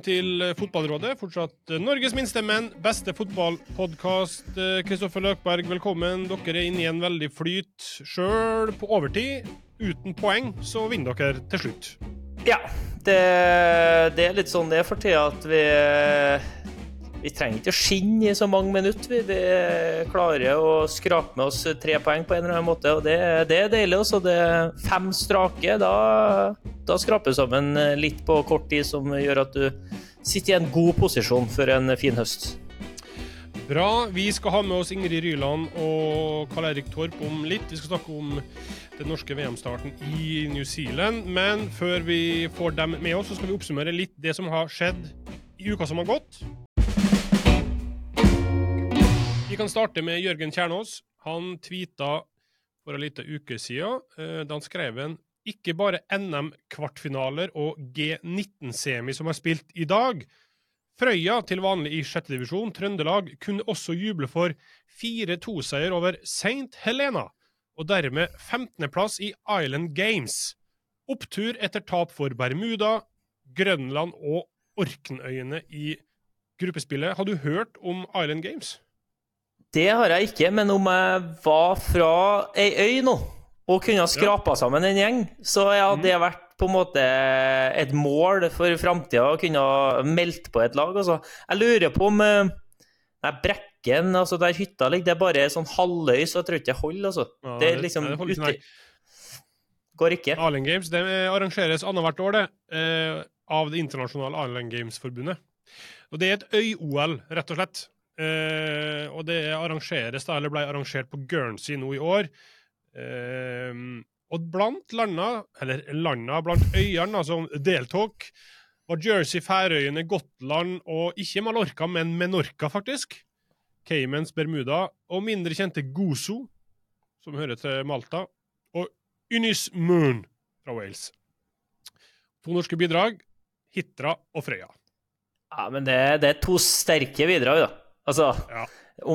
velkommen til Fotballrådet. Fortsatt Norges minste, men beste fotballpodkast. Kristoffer Løkberg, velkommen. Dere er inne i en veldig flyt sjøl på overtid. Uten poeng, så vinner dere til slutt. Ja, det, det er litt sånn det er for tida at vi vi trenger ikke å skinne i så mange minutter. Vi, klarer å skrape med oss tre poeng på en eller annen måte, og det, det er deilig. Også. Det er fem strake. Da, da skraper sammen litt på kort tid, som gjør at du sitter i en god posisjon for en fin høst. Bra. Vi skal ha med oss Ingrid Ryland og Karl Erik Torp om litt. Vi skal snakke om den norske VM-starten i New Zealand. Men før vi får dem med oss, så skal vi oppsummere litt det som har skjedd i uka som har gått. Vi kan starte med Jørgen Kjernås. Han tweeta for en liten uke siden eh, da han skrev en ikke bare NM-kvartfinaler og G19-semi som er spilt i dag. Frøya, til vanlig i sjette divisjon, Trøndelag, kunne også juble for 4-2-seier over St. Helena, og dermed 15.-plass i Island Games. Opptur etter tap for Bermuda, Grønland og Orknøyene i gruppespillet. Har du hørt om Island Games? Det har jeg ikke, men om jeg var fra ei øy nå og kunne ha skrapa sammen en gjeng, så hadde det vært på en måte et mål for framtida å kunne ha meldt på et lag. Altså. Jeg lurer på om eh, Nei, Brekken, altså der hytta ligger, det er bare sånn halvøy, så jeg tror ikke det holder. Altså. Ja, det er liksom nei, det uti... Går ikke. Arlen Games det arrangeres annethvert år, det, eh, av det internasjonale Arlen Games-forbundet. Og Det er et øy-OL, rett og slett. Uh, og det arrangeres da, eller ble arrangert på Guernsey nå i år. Eh, og blant landa, eller landa blant øyene som deltok, var Jersey, Færøyene, Gotland og ikke Mallorca, men Menorca, faktisk. Caymans, Bermuda og mindre kjente Gozo, som hører til Malta, og Unis Moon fra Wales. To norske bidrag, Hitra og Frøya. Ja, men det, det er to sterke bidrag, da. Altså ja.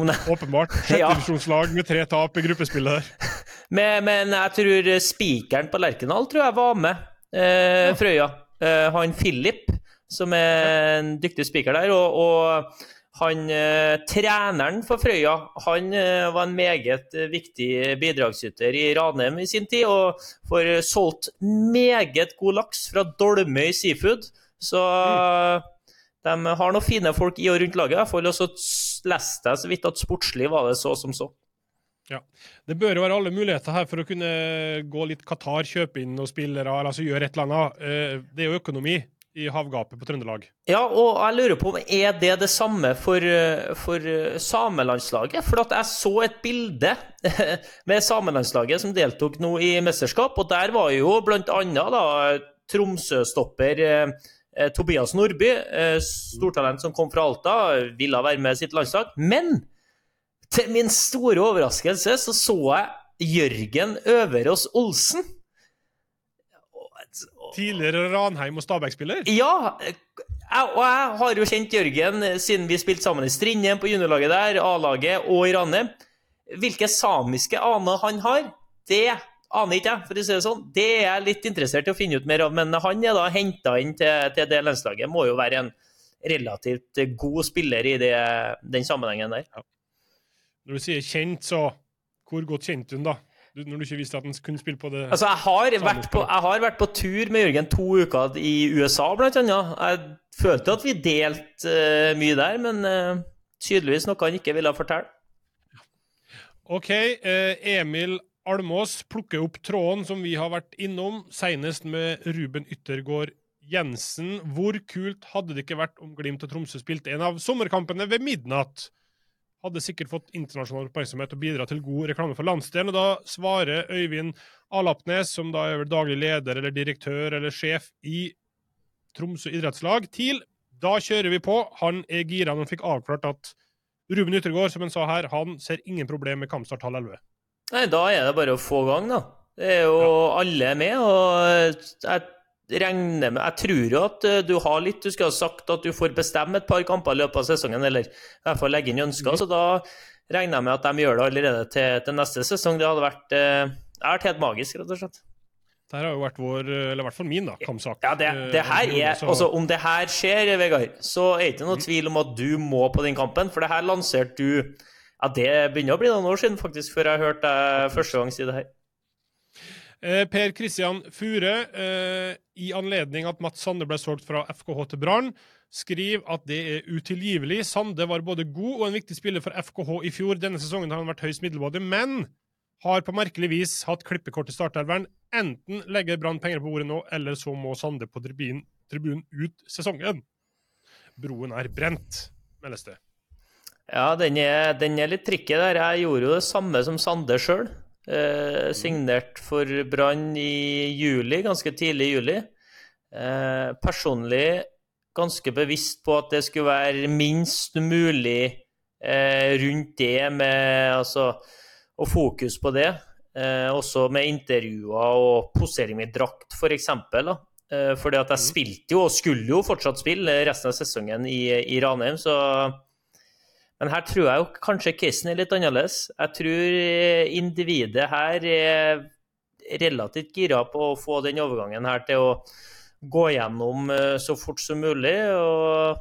det... Åpenbart. Sjettedivisjonslag ja. med tre tap i gruppespillet der. men, men, jeg tror spikeren på Lerkendal tror jeg var med, eh, ja. Frøya. Eh, han Philip, som er en dyktig spiker der. og, og han, eh, Treneren for Frøya han eh, var en meget viktig bidragsyter i Ranheim i sin tid, og får solgt meget god laks fra Dolmøy Seafood. Så mm. De har noen fine folk i og rundt laget. Jeg får også leste jeg så vidt at sportslig var det så som så. Ja. Det bør jo være alle muligheter her for å kunne gå litt Qatar, kjøpe inn noen spillere, altså gjøre et eller annet. Eh, det er jo økonomi i havgapet på Trøndelag. Ja, og jeg lurer på, er det det samme for, for samelandslaget? For at jeg så et bilde med samelandslaget som deltok nå i mesterskap, og der var jo annet Tromsø-stopper eh, Eh, Tobias Nordby, eh, stortalent som kom fra Alta, ville være med sitt landslag. Men til min store overraskelse så så jeg Jørgen Øverås Olsen. Tidligere Ranheim- og Stabæk-spiller? Ja. Jeg, og jeg har jo kjent Jørgen siden vi spilte sammen i Strindheim på juniorlaget der, A-laget og i Ranheim. Hvilke samiske aner han har, det aner ikke for å si det sånn. Det er jeg litt interessert i å finne ut mer av. Men han er da henta inn til, til, det landslaget. Må jo være en relativt god spiller i det, den sammenhengen der. Ja. Når du sier kjent, så hvor godt kjente hun da? Når du ikke visste at han kunne spille på det Altså, jeg har, vært på, jeg har vært på tur med Jørgen to uker i USA, blant annet. Jeg følte at vi delte uh, mye der, men uh, tydeligvis noe han ikke ville fortelle. OK. Uh, Emil Almås plukker opp tråden som vi har vært innom, senest med Ruben Yttergård Jensen. Hvor kult hadde det ikke vært om Glimt og Tromsø spilte en av sommerkampene ved midnatt? Hadde sikkert fått internasjonal oppmerksomhet og bidra til god reklame for landsdelen. Da svarer Øyvind Alapnes, som da er vel daglig leder eller direktør eller sjef i Tromsø idrettslag, til da kjører vi på. Han er gira han fikk avklart at Ruben Yttergård, som han sa her, han ser ingen problem med kampstart halv elleve. Nei, da er det bare å få gang, da. Det er jo ja. alle med, og jeg regner med Jeg tror jo at eh, du har litt Du skulle ha sagt at du får bestemme et par kamper i løpet av sesongen, eller i hvert fall legge inn ønsker. Mm. Så da regner jeg med at de gjør det allerede til, til neste sesong. Det hadde vært, eh, vært helt magisk, rett og slett. Dette her har jo vært vår, eller i hvert fall min, da, kampsak. Ja, det, Eh, det her er, altså Om det her skjer, Vegard, så er det ikke noe tvil om at du må på den kampen. For det her lanserte du Ja, det begynner å bli noen år siden, faktisk, før jeg hørte deg første gang si det her. Eh, per Kristian Fure, eh, i anledning at Mats Sande ble solgt fra FKH til Brann, skriver at det er utilgivelig. Sande var både god og en viktig spiller for FKH i fjor. Denne sesongen har han vært høyst middelmådig, men har på merkelig vis hatt klippekort i startelveren. Enten legger Brann penger på bordet nå, eller så må Sande på tribunen, tribunen ut sesongen. Broen er brent, meldes det. Ja, den er, den er litt tricky der. Jeg gjorde jo det samme som Sande sjøl. Eh, signert for Brann i juli, ganske tidlig i juli. Eh, personlig ganske bevisst på at det skulle være minst mulig eh, rundt det med altså Og fokus på det. Eh, også med intervjuer og posering med drakt, f.eks. Eh, fordi at jeg spilte jo, og skulle jo fortsatt spille resten av sesongen i, i Ranheim, så men her tror jeg jo kanskje casen er litt annerledes. Jeg tror eh, individet her er relativt gira på å få den overgangen her til å gå gjennom eh, så fort som mulig. Og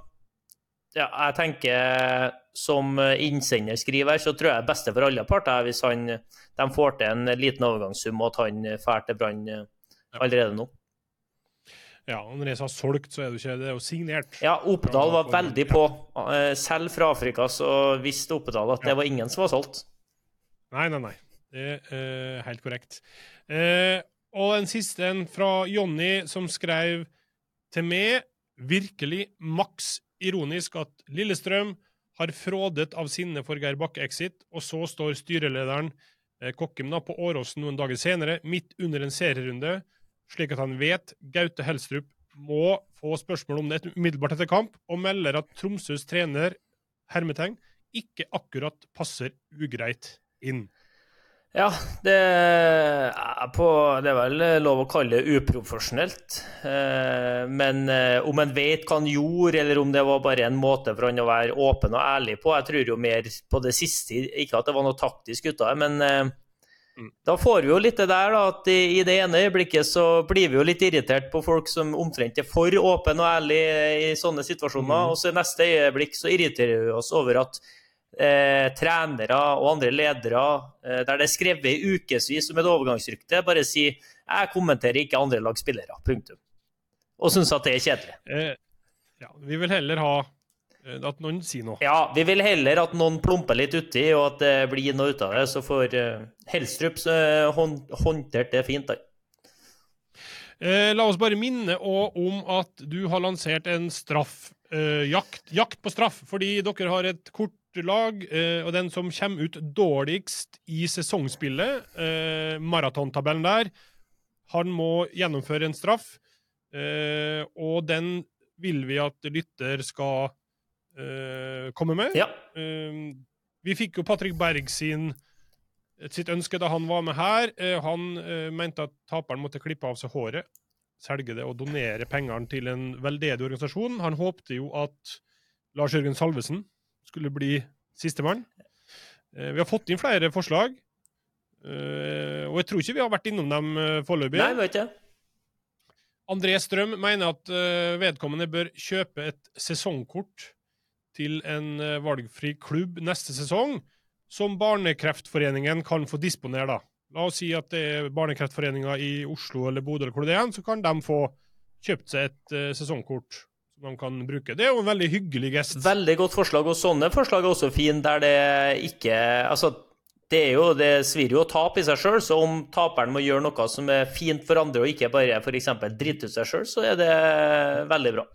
ja, jeg tenker som innsender skriver så tror jeg det beste for alle parter er hvis han, de får til en liten overgangssum, og at han drar til Brann eh, allerede nå. Ja, når jeg sa solgt, så er det jo ikke det er jo signert. Ja, Oppedal var veldig på. Eh, Selv fra Afrika så visste Oppedal at det var ingen som var solgt. Nei, nei, nei. Det er eh, helt korrekt. Eh, og en siste en fra Jonny, som skrev til meg virkelig maks ironisk at Lillestrøm har frådet av sinne for Geir Bakke-exit, og så står styrelederen Kokkim da på Åråsen noen dager senere, midt under en serierunde, slik at han vet Gaute Helstrup må få spørsmål om det et- umiddelbart etter kamp, og melder at Tromsøs trener, hermetegn, ikke akkurat passer ugreit inn. Ja, det er, på, det er vel lov å kalle det uprofesjonelt. Eh, Men eh, om en vet hva han gjorde, eller om det var bare en måte for han å være åpen og ærlig på Jeg tror jo mer på det siste, ikke at det var noe taktisk ut av det, men eh. Da får vi jo litt det der, da, at i, det ene øyeblikket så blir vi jo litt irritert på folk som omtrent er for åpen og ærlig i sånne situasjoner, Mm. og så i neste øyeblikk så irriterer vi oss over at eh, trenere og andre ledere, eh, der det er skrevet i ukevis som et overgangsrykte, bare sier 'jeg kommenterer ikke andre lags spillere', punktum. Og syns at det er kjedelig. Eh, ja, vi vil heller ha at noen sier noe. Ja, vi vil heller at noen plumper litt uti, og at det blir noe ut av det. Så får uh, Helstrup eh, håndtert det fint, da. Eh, la oss bare minne om at du har lansert en straff. Eh, jakt, jakt på straff, fordi dere har et kort lag, og den som kommer ut dårligst i sesongspillet, eh, maratontabellen der, han må gjennomføre en straff. Eh, og den vil vi at lytter skal eh, komme med. Ja. Uh, vi fikk jo Patrick Berg sin, sitt ønske da han var med her. Uh, han eh, mente at taperen måtte klippe av seg håret, selge det og donere pengene til en veldedig organisasjon. Han håpte jo at Lars Jørgen Salvesen skulle bli sistemann. Eh, vi har fått inn flere forslag, eh, og jeg tror ikke vi har vært innom dem eh, foreløpig. Nei, vet jeg. André Strøm mener at eh, vedkommende bør kjøpe et sesongkort til en eh, valgfri klubb neste sesong, som Barnekreftforeningen kan få disponere. da. La oss si at det er Barnekreftforeninga i Oslo eller Bodø, eller hvor det er, så kan de få kjøpt seg et eh, sesongkort som de kan bruke. Det er jo en veldig hyggelig gest. Veldig godt forslag, og sånne forslag er også fine der det ikke Altså, det er jo Det svir jo å tape i seg sjøl, så om taperen må gjøre noe som er fint for andre, og ikke bare f.eks. drite ut seg sjøl, så er det veldig bra.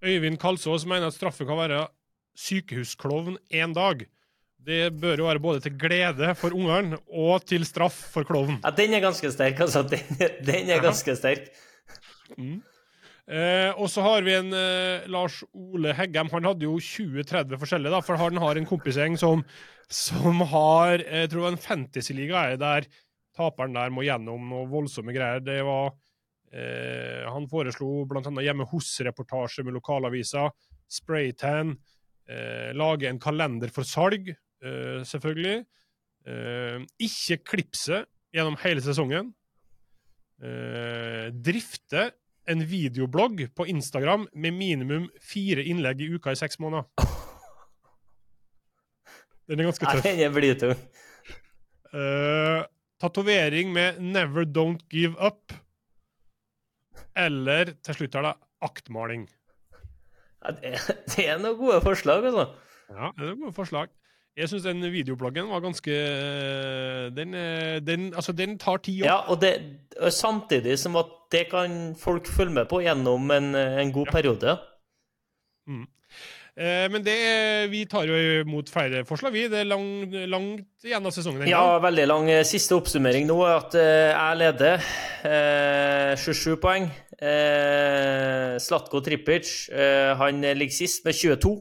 Øyvind Kalsås mener at straffen kan være sykehusklovn én dag. Det bør jo være både til glede for ungene og til straff for klovnen. Ja, den er ganske sterk, altså. Den, den er ganske sterk. Eh, og så har vi en eh, Lars Ole Heggem. Han hadde jo 20-30 forskjellige, da, for han har en kompisgjeng som, som har eh, Jeg tror en fantasyliga er der taperen der må gjennom noe voldsomme greier. Det var eh, Han foreslo annet hjemme hos-reportasje med lokalaviser, spraytan, eh, lage en kalender for salg, eh, selvfølgelig. Eh, ikke klipse gjennom hele sesongen. eh, drifte en videoblogg på Instagram med minimum fire innlegg i uka i seks måneder. Den er ganske Nei, tøff. den blir blytung. Uh, Tatovering med 'Never Don't Give Up'. Eller til slutt er det aktmaling. Ja, det, det er noen gode forslag, altså. Ja, det er noen gode forslag. Jeg syns den videobloggen var ganske Den, eh, den, altså, den tar tid. Ja, og det, samtidig som at det kan folk følge med på gjennom en, en god periode. Eh, men det, vi tar jo imot flere forslag, vi. Det er lang, langt igjen av sesongen. Ja, veldig lang eh, siste oppsummering nå er at eh, jeg leder. Eh, 27 poeng. Eh, Slatko Tripic eh, han ligger sist med 22.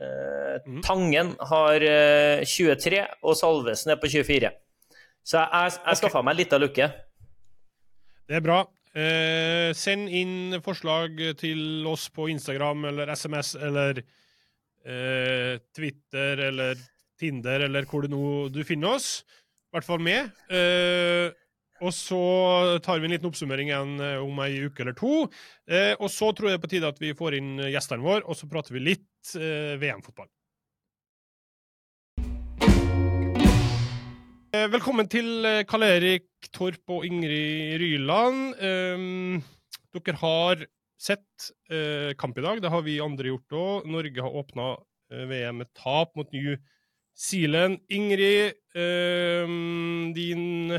Eh, Mhm. Tangen har eh, 23, og Salvesen er på 24. Så jeg, jeg, skaffa okay. meg litt av lukke. Det er bra. Eh, send inn forslag til oss på Instagram eller SMS eller eh, Twitter eller Tinder eller hvor det nå du finner oss. I hvert fall med. Eh, og så tar vi en liten oppsummering igjen eh, om ei uke eller to. Eh, og så tror jeg det er på tide at vi får inn gjestene våre, og så prater vi litt eh, VM-fotball. Velkommen til eh, Karl Erik Torp og Ingrid Ryland. Um, dere har sett eh, kamp i dag. Det har vi andre gjort òg. Norge har åpna eh, VM med tap mot New Zealand. Ingrid, um, din,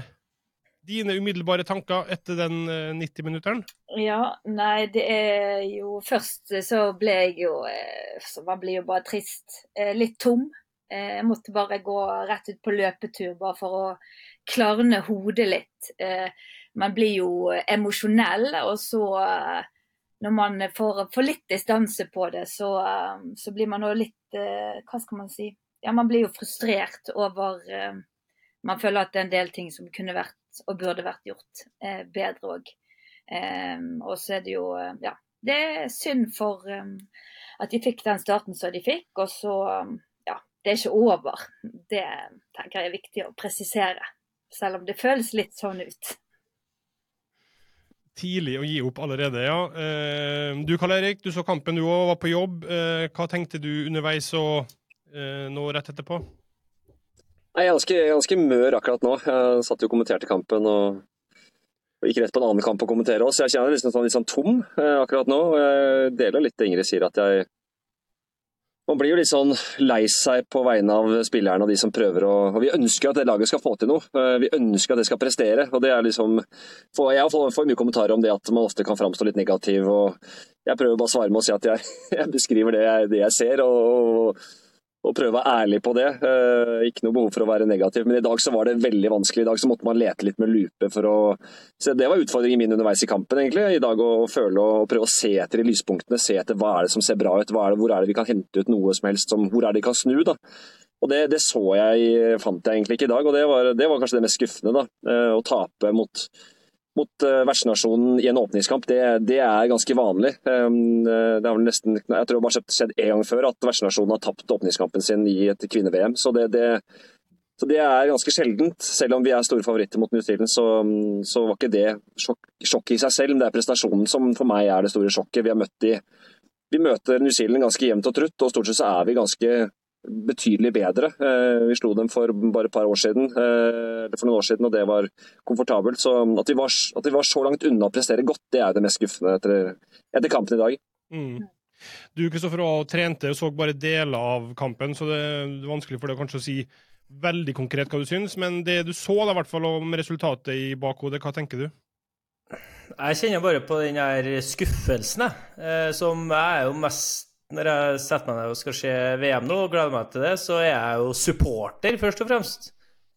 dine umiddelbare tanker etter den eh, 90-minutteren? Ja, nei, det er jo Først så ble jeg jo eh, Man blir jo bare trist. Eh, Litt tom. Eh, Jeg måtte bare gå rett ut på løpetur bare for å klarne hodet litt. Eh, Man blir jo emosjonell, og så eh, når man får, får litt distanse på det, så, så blir man jo litt Hva skal man si? Ja, man blir jo frustrert over Man føler at det er en del ting som kunne vært og burde vært gjort bedre òg. Og så er det jo Ja, det er synd for at de fikk den starten som de fikk. Og så det er ikke over. Det tenker jeg er viktig å presisere. Selv om det føles litt sånn ut. Tidlig å gi opp allerede, ja. Eh, du Karl Erik, du så kampen du òg, var på jobb. Eh, hva tenkte du underveis og eh, nå rett etterpå? Jeg er ganske, ganske mør akkurat nå. Jeg satt jo og kommenterte kampen og, og gikk rett på en annen kamp å kommentere også. Jeg kjenner meg liksom sånn, litt sånn tom akkurat nå. og Jeg deler litt det Ingrid sier, at jeg Man blir jo litt sånn lei seg på vegne av spillerne og de som prøver å og Vi ønsker at det laget skal få til noe. Eh, Vi ønsker at det skal prestere. og det er liksom Jeg får, mye kommentarer om det at man ofte kan framstå litt negativ. og Jeg prøver bare å svare med å si at jeg, jeg beskriver det jeg, det jeg ser. og, og prøve å være ærlig på det. Eh, ikke noe behov for å være negativ, men i dag så var det veldig vanskelig. I dag så måtte man lete litt med lupe for å så Det var utfordringen min underveis i kampen, egentlig. I dag å føle og prøve å se etter i lyspunktene. Se etter hva er det som ser bra ut, er det, hvor er det vi kan hente ut noe som helst, som, hvor er det vi kan snu. da. Og det, det så jeg, fant jeg egentlig ikke i dag, og det var, det var kanskje det mest skuffende. da. Eh, Å tape mot mot uh, vertsnasjonen i en åpningskamp, det, det er ganske vanlig. Um, det har vel nesten, jeg tror det har skjedd én gang før at vertsnasjonen har tapt åpningskampen sin i et kvinne-VM. Så det, det, så det er ganske sjeldent. Selv om vi er store favoritter mot New Zealand, så, så var ikke det sjokk, sjokk i seg selv. Men det er prestasjonen som for meg er det store sjokket. Vi møtt de, vi møter New Zealand ganske jevnt og trutt, og stort sett så er vi ganske betydelig bedre. Eh, Vi slo dem for bare et par år siden, eh, eller for noen år siden, og det var komfortabelt. Så at vi var, at vi var så langt unna å prestere godt, det er det mest skuffende etter, etter kampen i dag. Mm. Du Kristoffer, trente og så bare deler av kampen, så det er vanskelig for deg kanskje å si veldig konkret hva du syns. Men det du så, da, i hvert fall om resultatet i bakhodet, hva tenker du? Jeg kjenner bare på den her skuffelsen, jeg. Eh, som jeg er jo mest Når jeg setter meg ned og skal se VM nå og gleder meg til det, så er jeg jo supporter, først og fremst.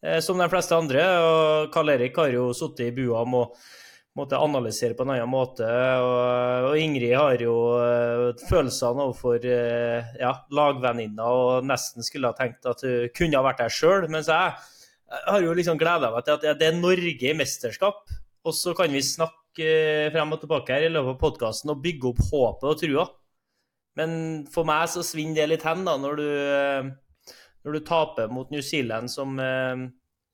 Eh, Som de fleste andre. Og Karl Erik har jo sittet i bua med å analysere på en annen måte. Og, og Ingrid har jo uh, følelsene overfor uh, ja, lagvenninna og nesten skulle ha tenkt at hun kunne ha vært der sjøl. Mens jeg, jeg har jo liksom gleda meg til at det er Norge i mesterskap. Og så kan vi snakke eh, frem og tilbake her i løpet av podkasten og bygge opp håpet og trua. Men for meg så svinner det litt hen da, når du, eh, når du taper mot New Zealand, som eh,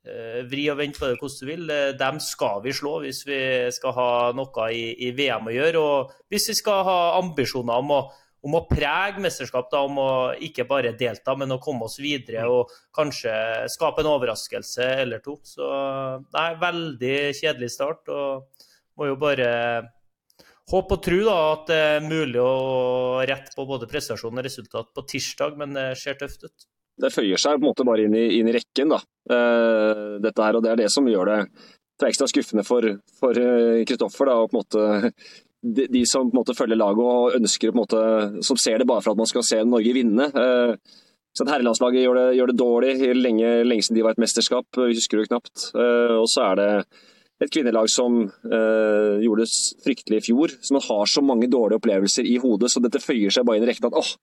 eh, vri og vent på det hvordan du vil. Dem skal vi slå hvis vi skal ha noe i, i VM å gjøre. Og hvis vi skal ha ambisjoner om å, om å prege mesterskap, da, om å ikke bare delta, men å komme oss videre og kanskje skape en overraskelse eller to. Så nei, veldig kjedelig start. og må jo bare håpe og tro da, at det er mulig å rette på både prestasjon og resultat på tirsdag, men det ser tøft ut det føyer seg på en måte bare inn i, inn i rekken, da. Uh, dette her, og Det er det som gjør det, det ekstra skuffende for Kristoffer. Uh, og på en måte de, de, som på en måte følger laget og ønsker på en måte, som ser det bare for at man skal se Norge vinne. Uh, så Herrelandslaget gjør det, gjør det dårlig lenge, lenge siden de var et mesterskap, vi husker det knapt. Og så er det et kvinnelag som uh, gjorde det fryktelig i fjor. Så man har så mange dårlige opplevelser i hodet, så dette føyer seg bare inn i rekken at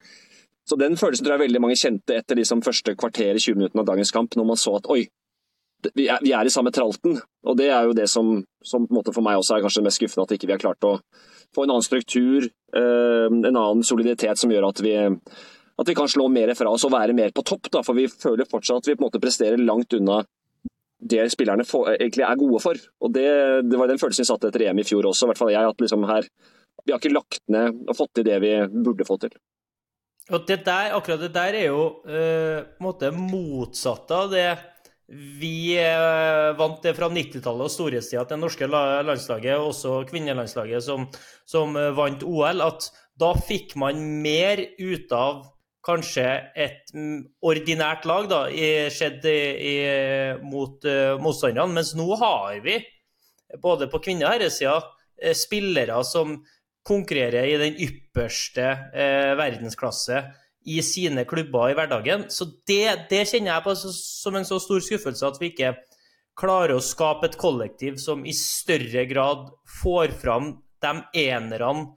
så Den følelsen tror jeg veldig mange kjente etter liksom første kvarter i 20 minutter av dagens kamp, når man så at oi, vi er, vi er i samme tralten. Og Det er jo det som, som for meg også er kanskje mest skuffende, at ikke vi har klart å få en annen struktur, eh, en annen soliditet som gjør at vi, at vi kan slå mer fra oss og være mer på topp. Da, for vi føler fortsatt at vi på en måte presterer langt unna det spillerne for, egentlig er gode for. Og det, det var den følelsen vi satte etter EM i fjor også, i hvert fall jeg. at liksom her, Vi har ikke lagt ned og fått til det vi burde få til. Og det der, akkurat det der er jo uh, måte motsatt av det vi uh, vant det fra 90-tallet og storhetstida til det norske landslaget, og også kvinnelandslaget som, som uh, vant OL, at da fikk man mer ut av kanskje et ordinært lag, da, skjedd mot uh, motstanderne. Mens nå har vi, både på kvinne- og herresida, spillere som konkurrerer i den ypperste uh, verdensklasse i sine klubber i hverdagen. Så det, det kjenner jeg på som en så stor skuffelse at vi ikke klarer å skape et kollektiv som i større grad får fram de enerne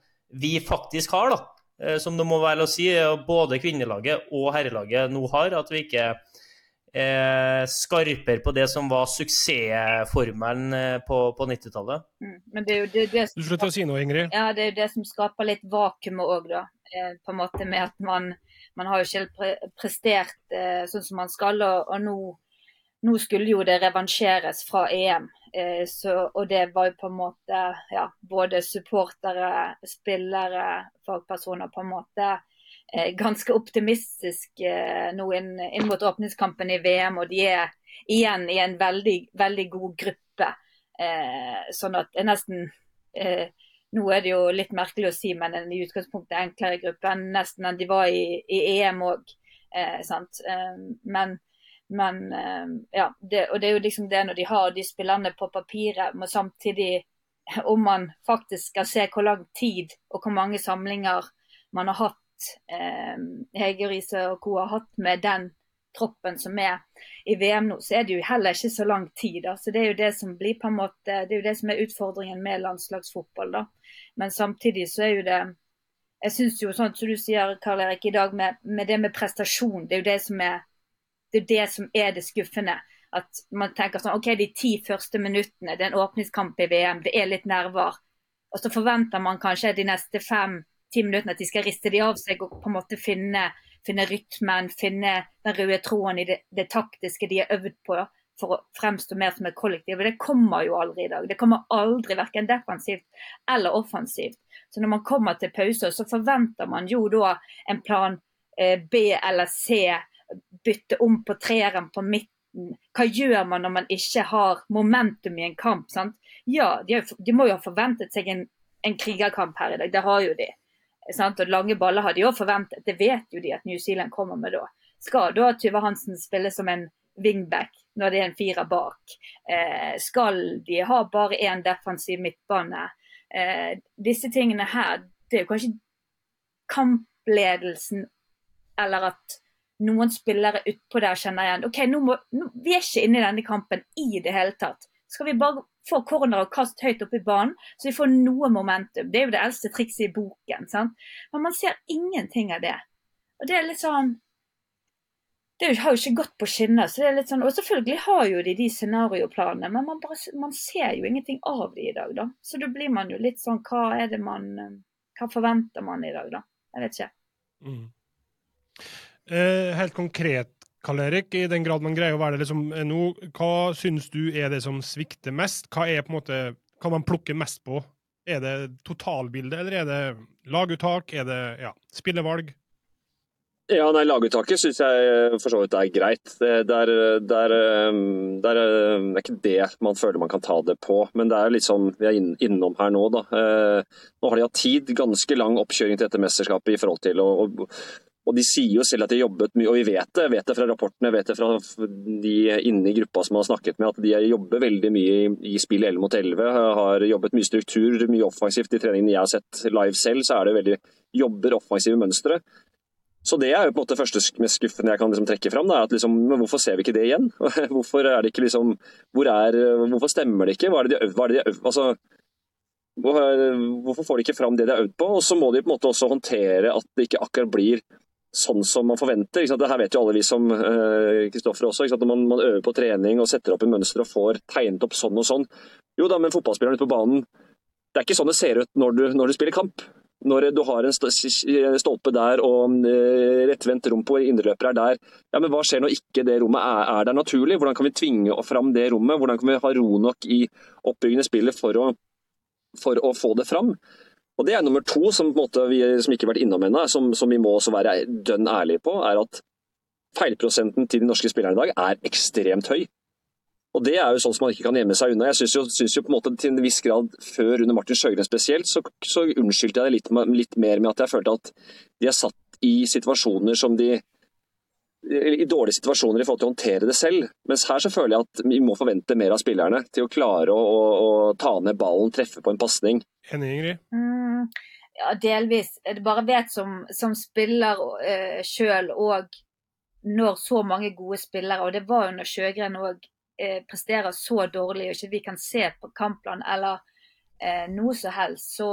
vi faktisk har, da. Eh, som det må være å si, både kvinnelaget og herrelaget nå har. At vi ikke eh, skarper på det som var suksessformelen eh, på, på 90-tallet. Mm, men det er jo det, det som, Du slutter å si noe, Ingrid. Ja, det er jo det som skaper litt vakuumet òg, da. Eh, på en måte med at man, man har jo ikke prestert eh, sånn som man skal, og, og nå, nå, skulle jo det revansjeres fra EM. Eh, så, og det var jo på en måte ja, både supportere, spillere, fagpersoner på en måte Eh, ganske optimistisk eh, nå inn, inn, mot åpningskampen i VM. Og de er igjen i en veldig, veldig god gruppe. Eh, sånn at det er nesten eh, Nå er det jo litt merkelig å si, men en i utgangspunktet enklere gruppe enn nesten enn de var i, i EM òg. Eh, men, men ja, det, og det er jo liksom det når de har de spillerne på papiret, men samtidig om man faktisk skal se hvor lang tid og hvor mange samlinger man har hatt eh, Hege Riise og co. har hatt med den troppen som er i VM nå, så er det jo heller ikke så lang tid. Da. Så Det er jo det som blir på en måte, det er jo det som er utfordringen med landslagsfotball. da. Men samtidig så er jo det Jeg syns jo sånn som du sier, Karl Erik, i dag med, med, det med prestasjon, det er jo det som er det, er det som er det skuffende. At man tenker sånn OK, de ti første minuttene, det er en åpningskamp i VM, det er litt nerver. Og så forventer man kanskje de neste fem ti minuttene at de skal riste de av seg og på en måte finne, finne rytmen, finne den røde tråden i det, det, taktiske de har øvd på for å fremstå mer som et kollektiv. Og det kommer jo aldri i dag. Det kommer aldri verken defensivt eller offensivt. Så når man kommer til pause, så forventer man jo da en plan eh, B eller C, bytte om på treeren på midten. Hva gjør man når man ikke har momentum i en kamp? Sant? Ja, de, har, de må jo ha forventet seg en, en krigerkamp her i dag. Det har jo de. Sant? Og lange baller har de òg forventet. Det vet jo de at New Zealand kommer med da. Skal da Tyve Hansen spille som en wingback når det er en firer bak? Eh, skal de ha bare én defensiv midtbane? Eh, disse tingene her, det er jo kanskje kampledelsen eller at noen spillere utpå der kjenner igjen. OK, nå må, nå, vi er ikke inne i denne kampen i det hele tatt. Skal vi bare få corner og kast høyt opp i banen, så vi får noe momentum. Det er jo det eldste trikset i boken. sant? Men man ser ingenting av det. Og det er litt sånn Det har jo ikke gått på skinner. så det er litt sånn, Og selvfølgelig har jo de de scenarioplanene, men man, bare, man ser jo ingenting av de i dag, da. Så da blir man jo litt sånn Hva er det man Hva forventer man i dag, da? Jeg vet ikke. Mm. Eh, helt konkret, Karl Erik, i den grad man greier å være det liksom eh, nå, hva syns du er det som svikter mest? Hva er på en måte, kan man plukke mest på? Er det totalbildet, eller er det laguttak? Er det ja, spillevalg? Ja, nei, Laguttaket syns jeg for så vidt er greit. Det, er, det, er, det, er, det, er, ikke det man føler man kan ta det på, men det er litt sånn vi er innom her nå. da. Nå har de hatt tid, ganske lang oppkjøring til dette mesterskapet i forhold til å, og de sier jo selv at de har jobbet mye, og vi vet det. vet det fra rapportene, vet det fra de inne i gruppa som har snakket med, at de jobber veldig mye i, spill 11 mot 11. Har jobbet mye struktur, mye offensivt i treningene jeg har sett live selv, så er det veldig jobber offensive mønstre. Så det er jo på en måte første mest skuffende jeg kan liksom trekke fram. Da, at liksom, Hvorfor ser vi ikke det igjen? Hvorfor er det ikke liksom, hvor er, hvorfor stemmer det ikke? Hva er det de har øvd altså, Hvorfor får de ikke fram det de har øvd på? Og så må de på en måte også håndtere at det ikke akkurat blir sånn som man forventer. Ikke Det her vet jo alle vi som Kristoffer uh, også. Når man, man, øver på trening og setter opp en mønster og får tegnet opp sånn og sånn. Jo da, men fotballspilleren ute på banen Det er ikke sånn det ser ut når du, når du spiller kamp. Når du har en stolpe der og uh, rettvendt rom på indreløper er der, ja, men hva skjer når ikke det rommet er, er, der naturlig? Hvordan kan vi tvinge fram det rommet? Hvordan kan vi ha ro nok i oppbyggende spillet for å, for å få det fram? Og Det er nummer to, som, vi, som ikke har vært innom ennå, som, som, vi må også være dønn ærlige på, er at feilprosenten til de norske spillerne i dag er ekstremt høy. Og Det er jo sånn som man ikke kan gjemme seg unna. Jeg synes jo, synes jo på en måte til en viss grad, før under Martin Sjøgren spesielt, så, så unnskyldte jeg det litt, litt, mer med at jeg følte at de er satt i situasjoner som de i dårlige situasjoner i forhold til å håndtere det selv. Mens her så føler jeg at vi må forvente mer av spillerne til å klare å, å, å ta ned ballen, treffe på en pasning. Enig, Ingrid? Mm, ja, delvis. Jeg bare vet som, som spiller uh, sjøl og når så mange gode spillere, og det var jo når Sjøgren òg uh, presterer så dårlig og ikke vi kan se på kampplan eller uh, noe som helst, så,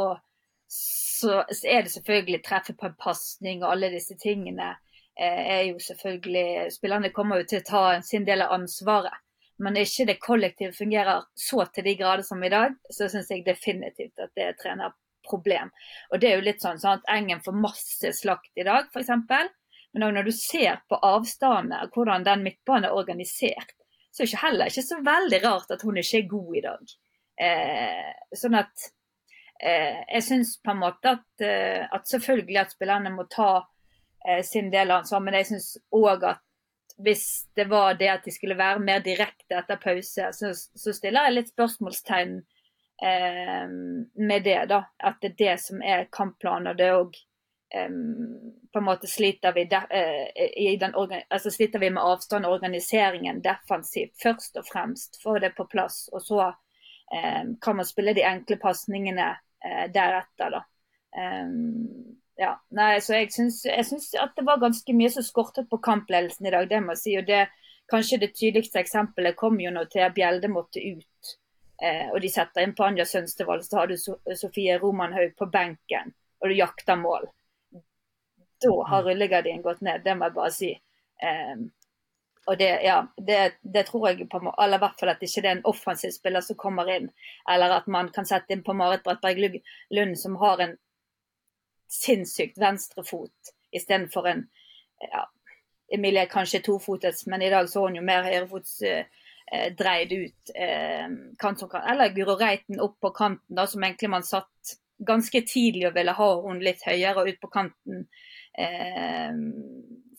så, så, er det selvfølgelig treffe på en pasning og alle disse tingene Eh, er jo selvfølgelig Spillerne kommer jo til å ta sin del av ansvaret. Men ikke det kollektive fungerer så til de grader som i dag, så syns jeg definitivt at det er et trenerproblem. Og det er jo litt sånn sånn at Engen får masse slakt i dag, f.eks. Men når du ser på avstandene, hvordan den midtbanen er organisert, så er det heller ikke så veldig rart at hun ikke er god i dag. Eh, sånn at eh, jeg syns på en måte at, eh, at selvfølgelig at spillerne må ta eh, sin del av ansvar. Men jeg syns òg at hvis det var det at de skulle være mer direkte etter pause, så, så stiller jeg litt spørsmålstegn eh, med det. da, At det er det som er kampplanen. og det også, Um, på en måte sliter vi, de, uh, den, altså sliter vi med avstand og organiseringen defensivt, først og fremst. Få det på plass. Og så um, kan man spille de enkle pasningene uh, deretter. da. Um, ja, nei, så jeg syns, at det var ganske mye som skortet på kampledelsen i dag, det må jeg si. og det Kanskje det tydeligste eksempelet kom jo når Thea Bjelde måtte ut. Eh, og de setter inn på Anja Sønstevold, så har du Sofie Romanhaug på benken, og du jakter mål. Da har rullegardinen gått ned, det må jeg bare si. Eh, og det, ja, det, det, tror jeg på eller i hvert fall at ikke det er en offensiv spiller som kommer inn. Eller at man kan sette inn på Marit Brattberg Lund, som har en sinnssykt venstrefot istedenfor en ja, Emilie er kanskje tofotets, men i dag så hun jo mer høyrefots eh, eh, dreid ut eh, kant som kant. Eller Guro Reiten opp på kanten, da, som egentlig man satt ganske tidlig og ville ha hun litt høyere ut på kanten eh,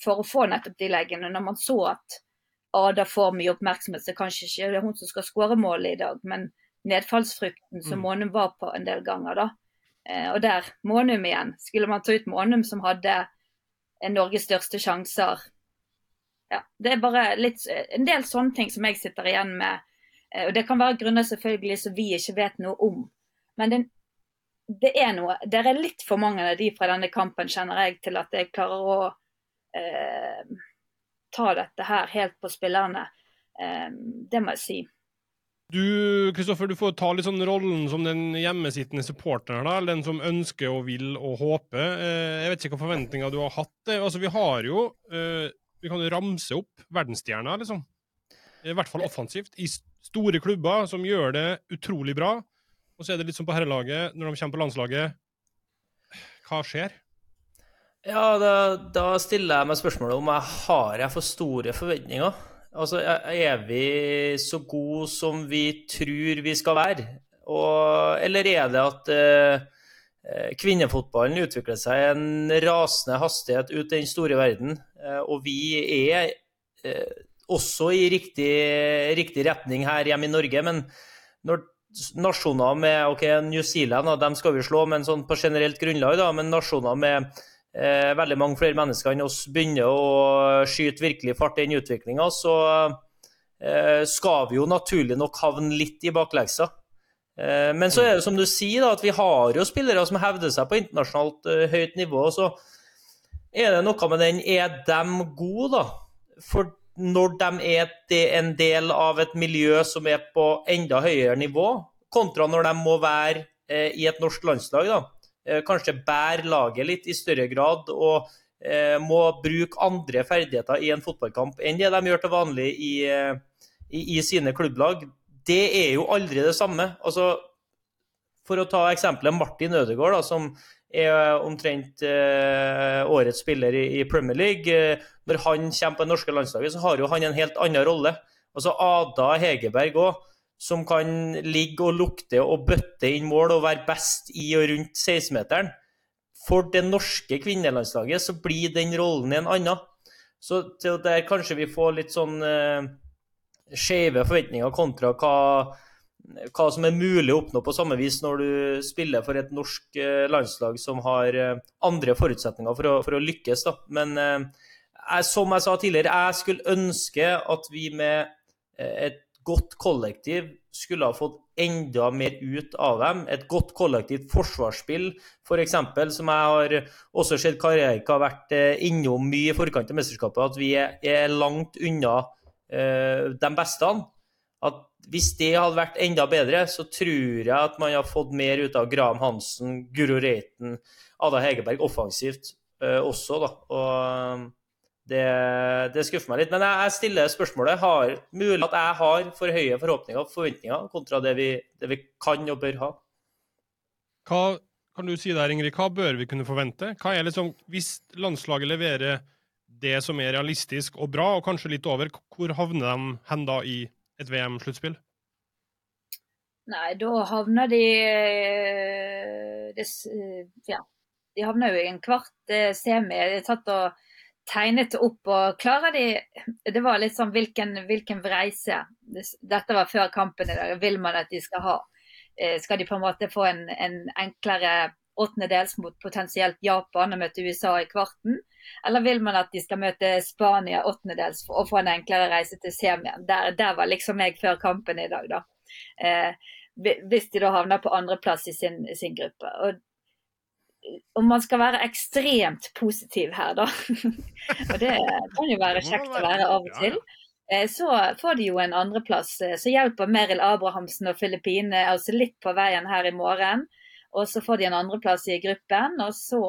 for å få nettopp de leggene. Når man så at Ada får mye oppmerksomhet, så kanskje ikke det er hun som skal skåre målet i dag, men nedfallsfrykten som mm. Månum var på en del ganger, da. Eh, og der Månum igjen. Skulle man ta ut Månum, som hadde Norges største sjanser ja, Det er bare litt, en del sånne ting som jeg sitter igjen med. Eh, og Det kan være grunner selvfølgelig som vi ikke vet noe om. Men det, det er noe Det er litt for mange av de fra denne kampen, kjenner jeg, til at jeg klarer å eh, ta dette her helt på spillerne. Eh, det må jeg si. Du Kristoffer, du får ta litt sånn rollen som den hjemmesittende supporteren, da, eller den som ønsker og vil og håper. Eh, jeg vet ikke hvilke forventninger du har hatt. Altså, Vi har jo eh, Vi kan jo ramse opp verdensstjerner, liksom. I hvert fall offensivt. I store klubber som gjør det utrolig bra. Og så er det litt som på herrelaget, når de kommer på landslaget Hva skjer? Ja, da, da stiller jeg meg spørsmålet om jeg har jeg for store forventninger. Altså, Er vi så gode som vi tror vi skal være? Og, eller er det at eh, kvinnefotballen utvikler seg i en rasende hastighet ut i den store verden, eh, og vi er eh, også i riktig, riktig, retning her hjemme i Norge. Men når nasjoner med ok, New Zealand dem skal vi slå, men sånn på generelt grunnlag, da, men nasjoner med eh, veldig mange flere mennesker enn oss begynner å skyte virkelig fart i den utviklinga, så eh, skal vi jo naturlig nok havne litt i bakleksa. Eh, men så er det som du sier, da, at vi har jo spillere som hevder seg på internasjonalt eh, høyt nivå. Så er det noe med den Er de gode, da? For når de er en del av et miljø som er på enda høyere nivå, kontra når de må være eh, i et norsk landslag. da. Eh, kanskje bære laget litt i større grad og eh, må bruke andre ferdigheter i en fotballkamp enn det de gjør til vanlig i, eh, i, i sine klubblag. Det er jo aldri det samme. Altså, for å ta eksempelet Martin Ødegaard, da, som er omtrent eh, årets spiller i, i, Premier League. Når han kommer på det norske landslaget, så har jo han en helt annen rolle. Altså Ada Hegerberg òg som kan ligge og lukte og bøtte inn mål og være best i og rundt 16-meteren. For det norske kvinnelandslaget så blir den rollen en annen. Så der kanskje vi får litt sånn eh, skeive forventninger kontra hva, hva, som er mulig å oppnå på samme vis når du spiller for et norsk eh, landslag som har eh, andre forutsetninger for å, for å lykkes. Da. Men eh, som jeg sa tidligere, jeg skulle ønske at vi med eh, et godt kollektiv skulle ha fått enda mer ut av dem. Et godt kollektivt forsvarsspill, f.eks., for som jeg har også sett Karjeka har vært eh, innom mye i forkant av mesterskapet, at vi er langt unna uh, de beste. At hvis det hadde vært enda bedre, så tror jeg at man har fått mer ut av Graham Hansen, Guro Reiten, Ada Hegerberg offensivt uh, også. da. Og det, det, skuffer meg litt. Men jeg, stiller spørsmålet har, mulig at jeg har for høye forhåpninger og forventninger kontra det vi, det vi, kan og bør ha. Hva kan du si der, Ingrid, hva bør vi kunne forvente? Hva er liksom, Hvis landslaget leverer det som er realistisk og bra, og kanskje litt over, hvor havner de hen da i et VM-sluttspill? Nei, da havner de eh, Ja, de havner jo i en kvart eh, semi. Det er tatt og tegnet opp. og klarer de, Det var litt sånn hvilken, hvilken reise. Dette var før kampen i dag. Vil man at de skal ha? Eh, skal de på en måte få en, en enklere åttendedels mot potensielt Japan og møte USA i kvarten? Eller vil man at de skal møte Spania åttendedels og få en enklere reise til semien? Der, der var liksom jeg før kampen i dag, da. Eh, hvis de da havner på andreplass i sin, sin gruppe. Og om man skal være ekstremt positiv her, da, og det kan jo være kjekt å være av og til, eh, så får de jo en andreplass. Eh, så hjelper Meril Abrahamsen og Filippine altså litt på veien her i morgen. Og så får de en andreplass i gruppen, og så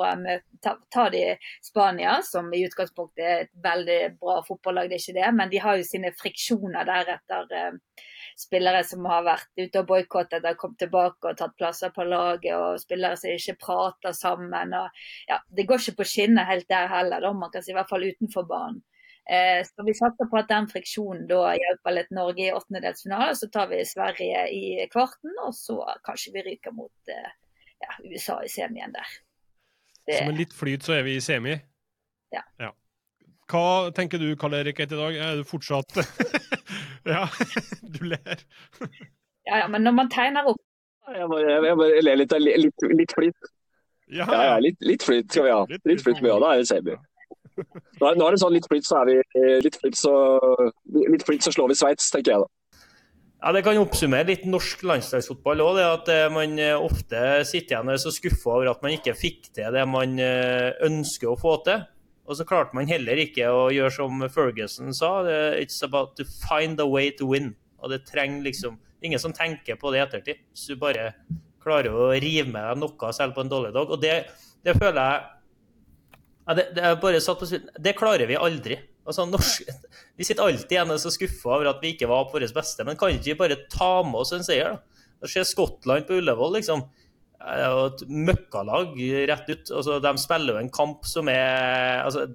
tar de Spania, som i utgangspunktet er et veldig bra fotballag, det er ikke det, men de har jo sine friksjoner der etter eh, spillere som har vært ute og boikottet, har kommet tilbake og tatt plasser på laget, og spillere som ikke prater sammen. Og, ja, det går ikke på skinner helt der heller, da, man kan si i hvert fall utenfor banen. Eh, så vi satser på at den friksjonen da hjelper litt Norge i åttendedelsfinalen. Så tar vi Sverige i kvarten, og så kanskje vi ryker mot eh, ja, USA i semien der. Det... Så med litt flyt så er vi i semi? Ja. ja. Hva tenker du, Karl Erik, etter i dag? Er du fortsatt Ja, du ler. ja, ja, men når man tegner opp Jeg bare, jeg bare ler litt av litt, litt flyt. Ja, ja, ja litt, litt, flyt skal vi ha. Litt, litt flyt vi ha, da er det semi. Nå er det sånn litt flyt, så er vi eh, litt flyt, så, litt flyt, så slår vi Sveits, tenker jeg da. Ja, Det kan oppsummere litt norsk landslagsfotball òg. At eh, man eh, ofte sitter igjen og er så skuffa over at man ikke fikk til det man ønsker å få til. Og så klarte man heller ikke å gjøre som Ferguson sa. It's about to find a way to win. Og det trenger liksom ingen som tenker på det i ettertid. Så du bare klarer å rive med deg noe selv på en dårlig dag. Og det, det føler jeg ja, det, det, bare satt på det klarer vi aldri. Altså, norsk, vi sitter alltid igjen og så skuffa over at vi ikke var på vårt beste. Men kan ikke vi bare ta med oss en seier? da? Ser Skottland på Ullevål, liksom. Det er jo et møkkalag rett ut. Altså, de spiller jo en kamp som er altså,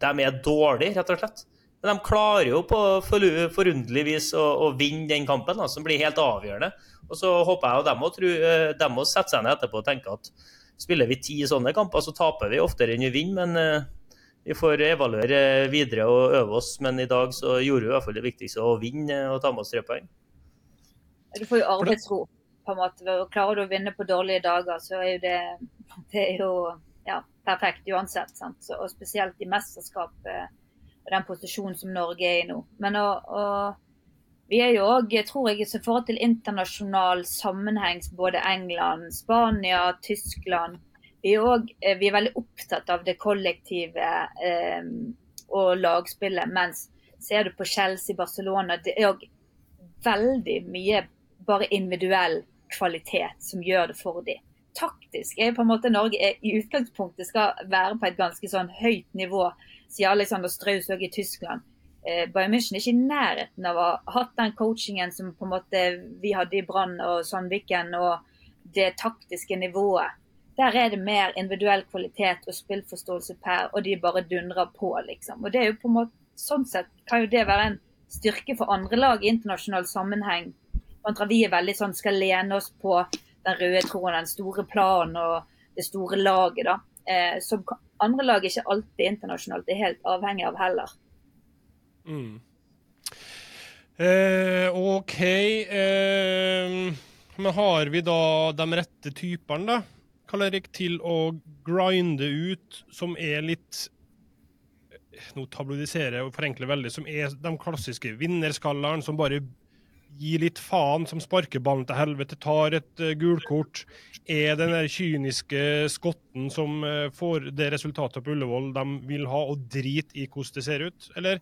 De er dårlige, rett og slett. Men de klarer jo på forunderlig vis å, å, vinne den kampen, da, som blir helt avgjørende. Og så håper jeg at de må, de må sette seg ned etterpå og tenke at spiller vi ti sånne kamper, så taper vi oftere enn vi vinner. Men uh, vi får evaluere videre og øve oss. Men i dag så gjorde vi i hvert fall det viktigste, å vinne og ta med oss tre poeng. Du får jo arbeidsro på en måte. Klarer du å vinne på dårlige dager, så er jo det, det er jo ja, perfekt uansett. Sant? Så, og spesielt i mesterskap og den posisjonen som Norge er i nå. Men å, å, vi er jo òg, tror jeg, i forhold til internasjonal sammenheng, både England, Spania, Tyskland vi er, også, eh, vi er veldig opptatt av det kollektive eh, og lagspillet. Mens ser du på Chelsea, Barcelona, det er òg veldig mye bare individuell kvalitet som gjør det for dem. Taktisk er på en måte Norge er, i utgangspunktet skal være på et ganske sånn høyt nivå, sier Alexander Straus òg i Tyskland. Eh, Bayern München er ikke i nærheten av å ha hatt den coachingen som på en måte vi hadde i Brann og Sandviken, og det taktiske nivået. Der er det mer individuell kvalitet og spillforståelse per, og de bare dundrer på, liksom. Og det er jo på en måte, Sånn sett kan jo det være en styrke for andre lag i internasjonal sammenheng kontra vi er veldig sånn skal lene oss på den røde troen, den store planen og det store laget, da. Eh, som andre lag ikke alltid internasjonalt er helt avhengig av heller. Mm. Eh, OK. Eh, men har vi da de rette typene, da? Karl Erik, til å grinde ut, som er litt Nå tabloidiserer og forenkler veldig, som er de klassiske vinnerskallerne som bare gir litt faen, som sparker ballen til helvete, tar et uh, gulkort, er den der kyniske skotten som uh, får det resultatet på Ullevål de vil ha, og drit i hvordan det ser ut? Eller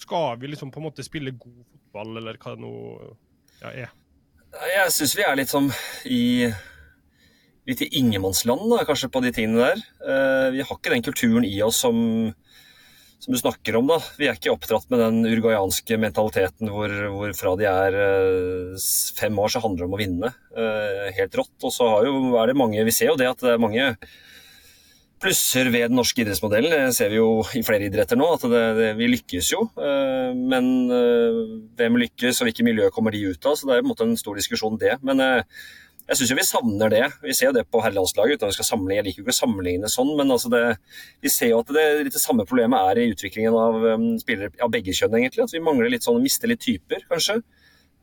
skal vi liksom på en måte spille god fotball, eller hva det nå ja, er? Jeg syns vi er litt som i litt i ingenmannsland, kanskje, på de tingene der. Uh, vi har ikke den kulturen i oss som som du snakker om, da. Vi er ikke oppdratt med den uruguayanske mentaliteten hvor, hvor fra de er uh, fem år, så handler det om å vinne. Uh, helt rått. Og så jo, er det mange Vi ser jo det at det er mange plusser ved den norske idrettsmodellen. Det ser vi jo i flere idretter nå, at det, det, vi lykkes jo. Uh, men hvem lykkes, og hvilket miljø kommer de ut av? Så det er på en måte en stor diskusjon, det. Men jeg syns vi savner det. Vi ser jo det på herrelandslaget. uten at vi skal sammenligne. Jeg liker jo ikke å sammenligne sånn, men altså det, vi ser jo at det, litt det samme problemet er i utviklingen av um, spillere av begge kjønn, egentlig. At vi mangler litt sånn, mister litt typer, kanskje.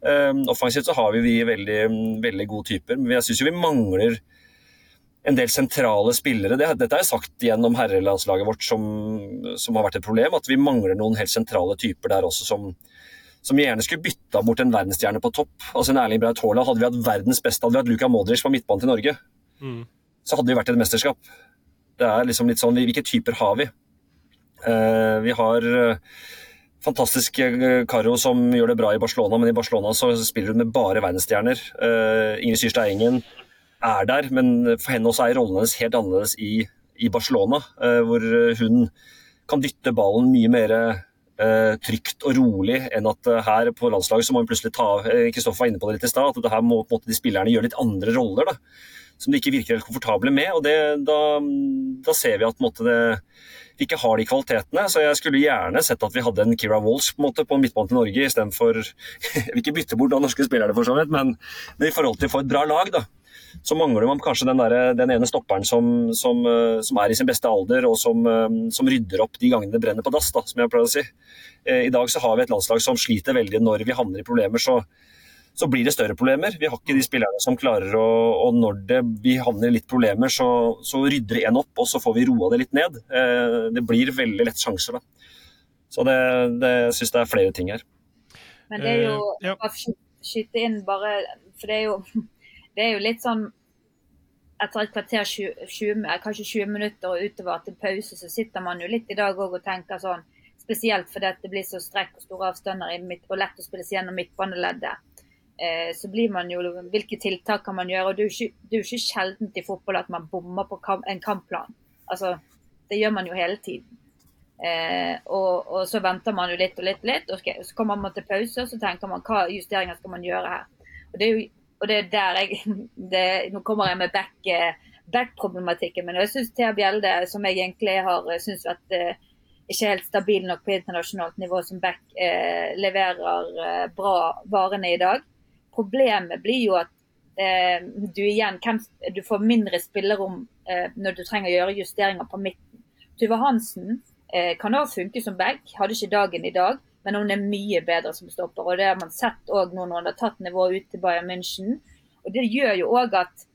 Um, offensivt så har vi, vi veldig, veldig gode typer, men jeg syns jo vi mangler en del sentrale spillere. Det, dette har jeg sagt gjennom herrelandslaget vårt som, som, har vært et problem, at vi mangler noen helt sentrale typer der også som, som gjerne skulle bytta bort en verdensstjerne på topp. Altså en Erling Braut Haaland. Hadde vi hatt verdens beste, hadde vi hatt Luka Modric på midtbanen til Norge, mm. så hadde vi vært i et mesterskap. Det er liksom litt sånn Hvilke typer har vi? Uh, vi har uh, fantastisk Caro som gjør det bra i Barcelona, men i Barcelona så spiller hun med bare verdensstjerner. Uh, Ingrid Syrstad Engen er der, men for henne også er rollen hennes helt annerledes i, i Barcelona, hvor hun kan dytte ballen mye mer trygt og rolig enn at uh, her på landslaget så må vi plutselig ta Kristoffer uh, var inne på det litt i stad, at her må på en måte, de spillerne gjøre litt andre roller da, som de ikke virker helt komfortable med. og det, da, da, ser vi at måte, det, vi ikke har de kvalitetene. Så jeg skulle gjerne sett at vi hadde en Kira Walsh på, en måte, på midtbanen til Norge istedenfor Jeg vil ikke bytte bort da norske spillere, for så vidt, men, men i forhold til å få et bra lag. da så mangler man kanskje den, der, den ene stopperen som, som, eh, som, er i sin beste alder, og som, eh, som, rydder opp de gangene det brenner på dass, da, som jeg pleier å si. Eh, I dag så har vi et landslag som sliter veldig når vi havner i problemer. så så blir det større problemer. Vi har ikke de spillerne som klarer å Og når det, vi havner i litt problemer, så, så rydder en opp, og så får vi roa det litt ned. Eh, det blir veldig lett sjanser, da. Så det, det syns jeg er flere ting her. Men det er jo uh, ja. Skyte inn bare For det er jo det er jo litt sånn etter et kvarter, 20, 20, kanskje 20 minutter og utover til pause, så sitter man jo litt i dag og tenker sånn Spesielt fordi det blir så strekk og store avstander midt, og lett å spilles gjennom midtbaneleddet. Eh, så blir man jo Hvilke tiltak kan man gjøre? og Det er jo ikke, sjeldent i fotball at man bommer på kamp, en kampplan. Altså, det gjør man jo hele tiden. Eh, og, og, så venter man jo litt og litt og litt. Okay, så kommer man til pause og så tenker man hva justeringer skal man gjøre her. Og Det er jo og det er der jeg det, Nå kommer jeg med eh, back-problematikken, men jeg syns Thea Bjelde, som jeg egentlig har syntes vært eh, ikke helt stabil nok på internasjonalt nivå som back, eh, leverer eh, bra varene i dag. Problemet blir jo at eh, du igjen hvem, du får mindre spillerom eh, når du trenger å gjøre justeringer på midten. Tuva Hansen eh, kan òg funke som back, hadde ikke dagen i dag, men hun er mye bedre som stopper. og Det har man sett òg nå når hun har tatt nivået ut til Bayern München. Og Det gjør jo òg at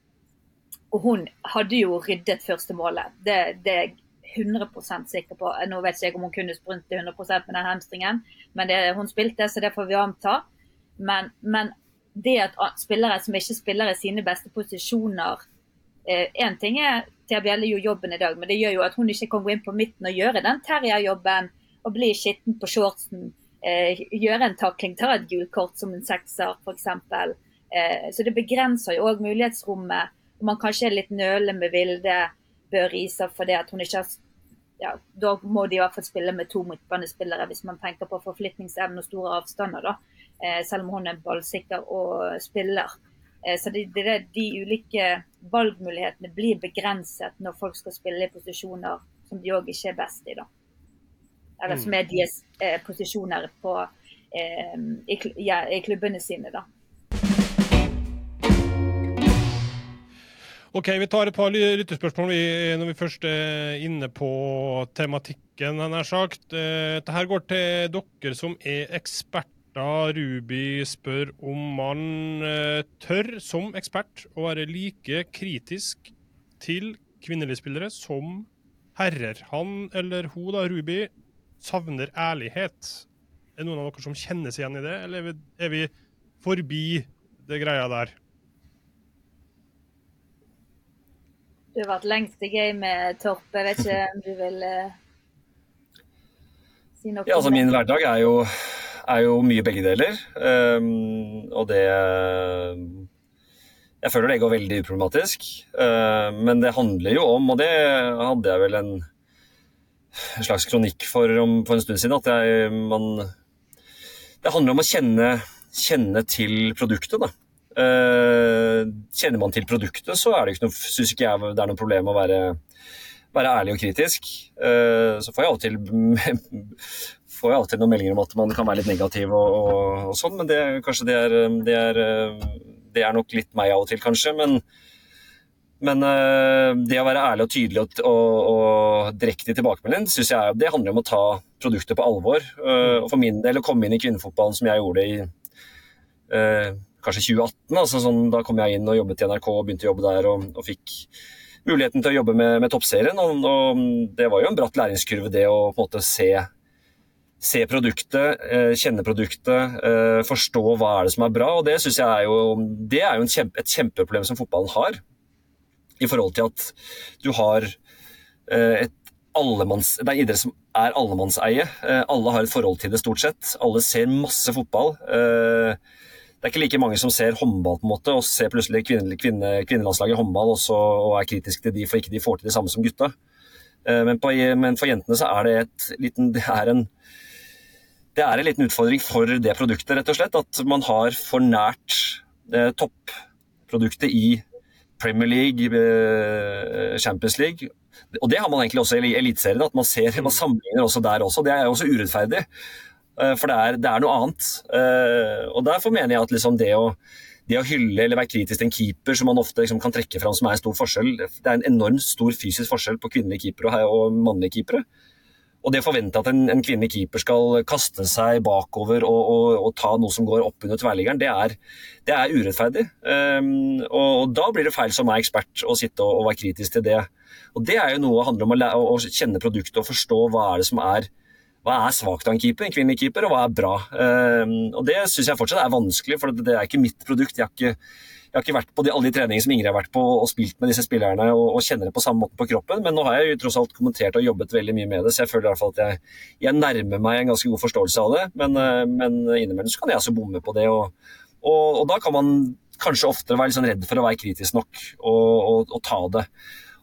og hun hadde jo ryddet første målet. Det, det, er jeg 100 sikker på. Nå vet ikke jeg om hun kunne sprunte 100% med den hamstringen, men det, hun spilte, så det får vi anta. Men, men det at spillere som ikke spiller i sine beste posisjoner Én eh, ting er Thea Bjelle gjør jobben i dag, men det gjør jo at hun ikke kan gå inn på midten og gjøre den Terja-jobben og bli skitten på shortsen. Eh, gjøre en takling, ta et gult kort som en sekser f.eks. Eh, så det begrenser jo òg mulighetsrommet. Om man kanskje er litt nølende med Vilde Bør Risa fordi at hun ikke har ja, Da må de i hvert fall spille med to midtbanespillere hvis man tenker på forflytningsevne og store avstander. da. Eh, selv om hun er ballsikker og spiller. Eh, så det, det, de ulike valgmulighetene blir begrenset når folk skal spille i posisjoner som de òg ikke er best i. da. Eller som er deres eh, posisjoner på, eh, i, ja, i, klubbene sine. da. Ok, Vi tar et par lyttespørsmål når vi først er inne på tematikken. nær sagt. Dette går til dere som er eksperter Ruby spør om man uh, tør, som ekspert, å være like kritisk til kvinnelige spillere som herrer. Han eller hun, da, Ruby, savner ærlighet. Er det noen av dere som kjenner seg igjen i det, eller er vi, er vi forbi det greia der? Du har vært lengst i gamet, Torp. Jeg vet ikke om du vil uh, si noe? Ja, altså Min hverdag er jo er jo mye begge deler. Um, og det Jeg føler det går veldig uproblematisk. Uh, men det handler jo om, og det hadde jeg vel en, en slags kronikk for, om, for en stund siden, at jeg, man Det handler om å kjenne, kjenne til produktet, da. Uh, kjenner man til produktet, så er det ikke noe, syns ikke jeg det er noe problem å være, være ærlig og kritisk. Uh, så får jeg av og til får jeg alltid noen meldinger om at man kan være litt negativ og, og, og sånn, men det, kanskje det er, det, er, det er, nok litt meg av og til, kanskje. Men, men eh, det å være ærlig og tydelig og, og, og direkte tilbakemelding, synes jeg det handler om å ta produktet på alvor. Eh, og for min del å komme inn i kvinnefotballen som jeg gjorde i eh, kanskje 2018. Altså sånn, da kom jeg inn og jobbet i NRK og begynte å jobbe der og, fikk muligheten til å jobbe med, med toppserien. Og, og, det var jo en bratt læringskurve, det å på en måte se se produktet, eh, kjenne produktet, eh, forstå hva er det som er bra. og Det synes jeg er jo, det er jo kjempe, et kjempeproblem som fotballen har. I forhold til at du har eh, et allemanns, det er idrett som er allemannseie. Alle har et forhold til det, stort sett. Alle ser masse fotball. Det er ikke like mange som ser håndball på en måte, og ser plutselig kvinne, kvinne, kvinnelandslaget i håndball også, og er kritisk til de for ikke de får til det samme som gutta. Men, på, men for jentene så er det, et liten, det er en det er en liten utfordring for det produktet, rett og slett. At man har for nært eh, topproduktet i Premier League, eh, Champions League. Og det har man egentlig også i Eliteserien, at man, ser, man sammenligner også der også. Det er også urettferdig, eh, for det er, det er, noe annet. Eh, og Derfor mener jeg at liksom det, å, det, å, hylle eller være kritisk til en keeper som man ofte liksom kan trekke fram som er en stor forskjell Det er en enormt stor fysisk forskjell på kvinnelige keepere og, og mannlige keepere. Og det å forvente at en, en kvinnelig keeper skal kaste seg bakover og, og, og, ta noe som går opp under tverrliggeren, det det er urettferdig. Um, og da blir det feil som er ekspert å sitte og, og være kritisk til det. Og Det er jo noe handler om å, å kjenne produktet og forstå hva er det som er hva er svakt av en keeper, en kvinnelig keeper, og hva er bra. Um, og Det syns jeg fortsatt er vanskelig, for det er ikke mitt produkt. Jeg har ikke jeg har ikke vært på de, alle de treningene som Ingrid har vært på og spilt med disse spillerne og, og, kjenner det på samme måte på kroppen, men nå har jeg jo tross alt kommentert og jobbet veldig mye med det, så jeg føler i hvert fall at jeg, jeg nærmer meg en ganske god forståelse av det. Men, eh, men innimellom så kan jeg også bomme på det, og, og, og, da kan man kanskje oftere være litt sånn redd for å være kritisk nok og, ta det.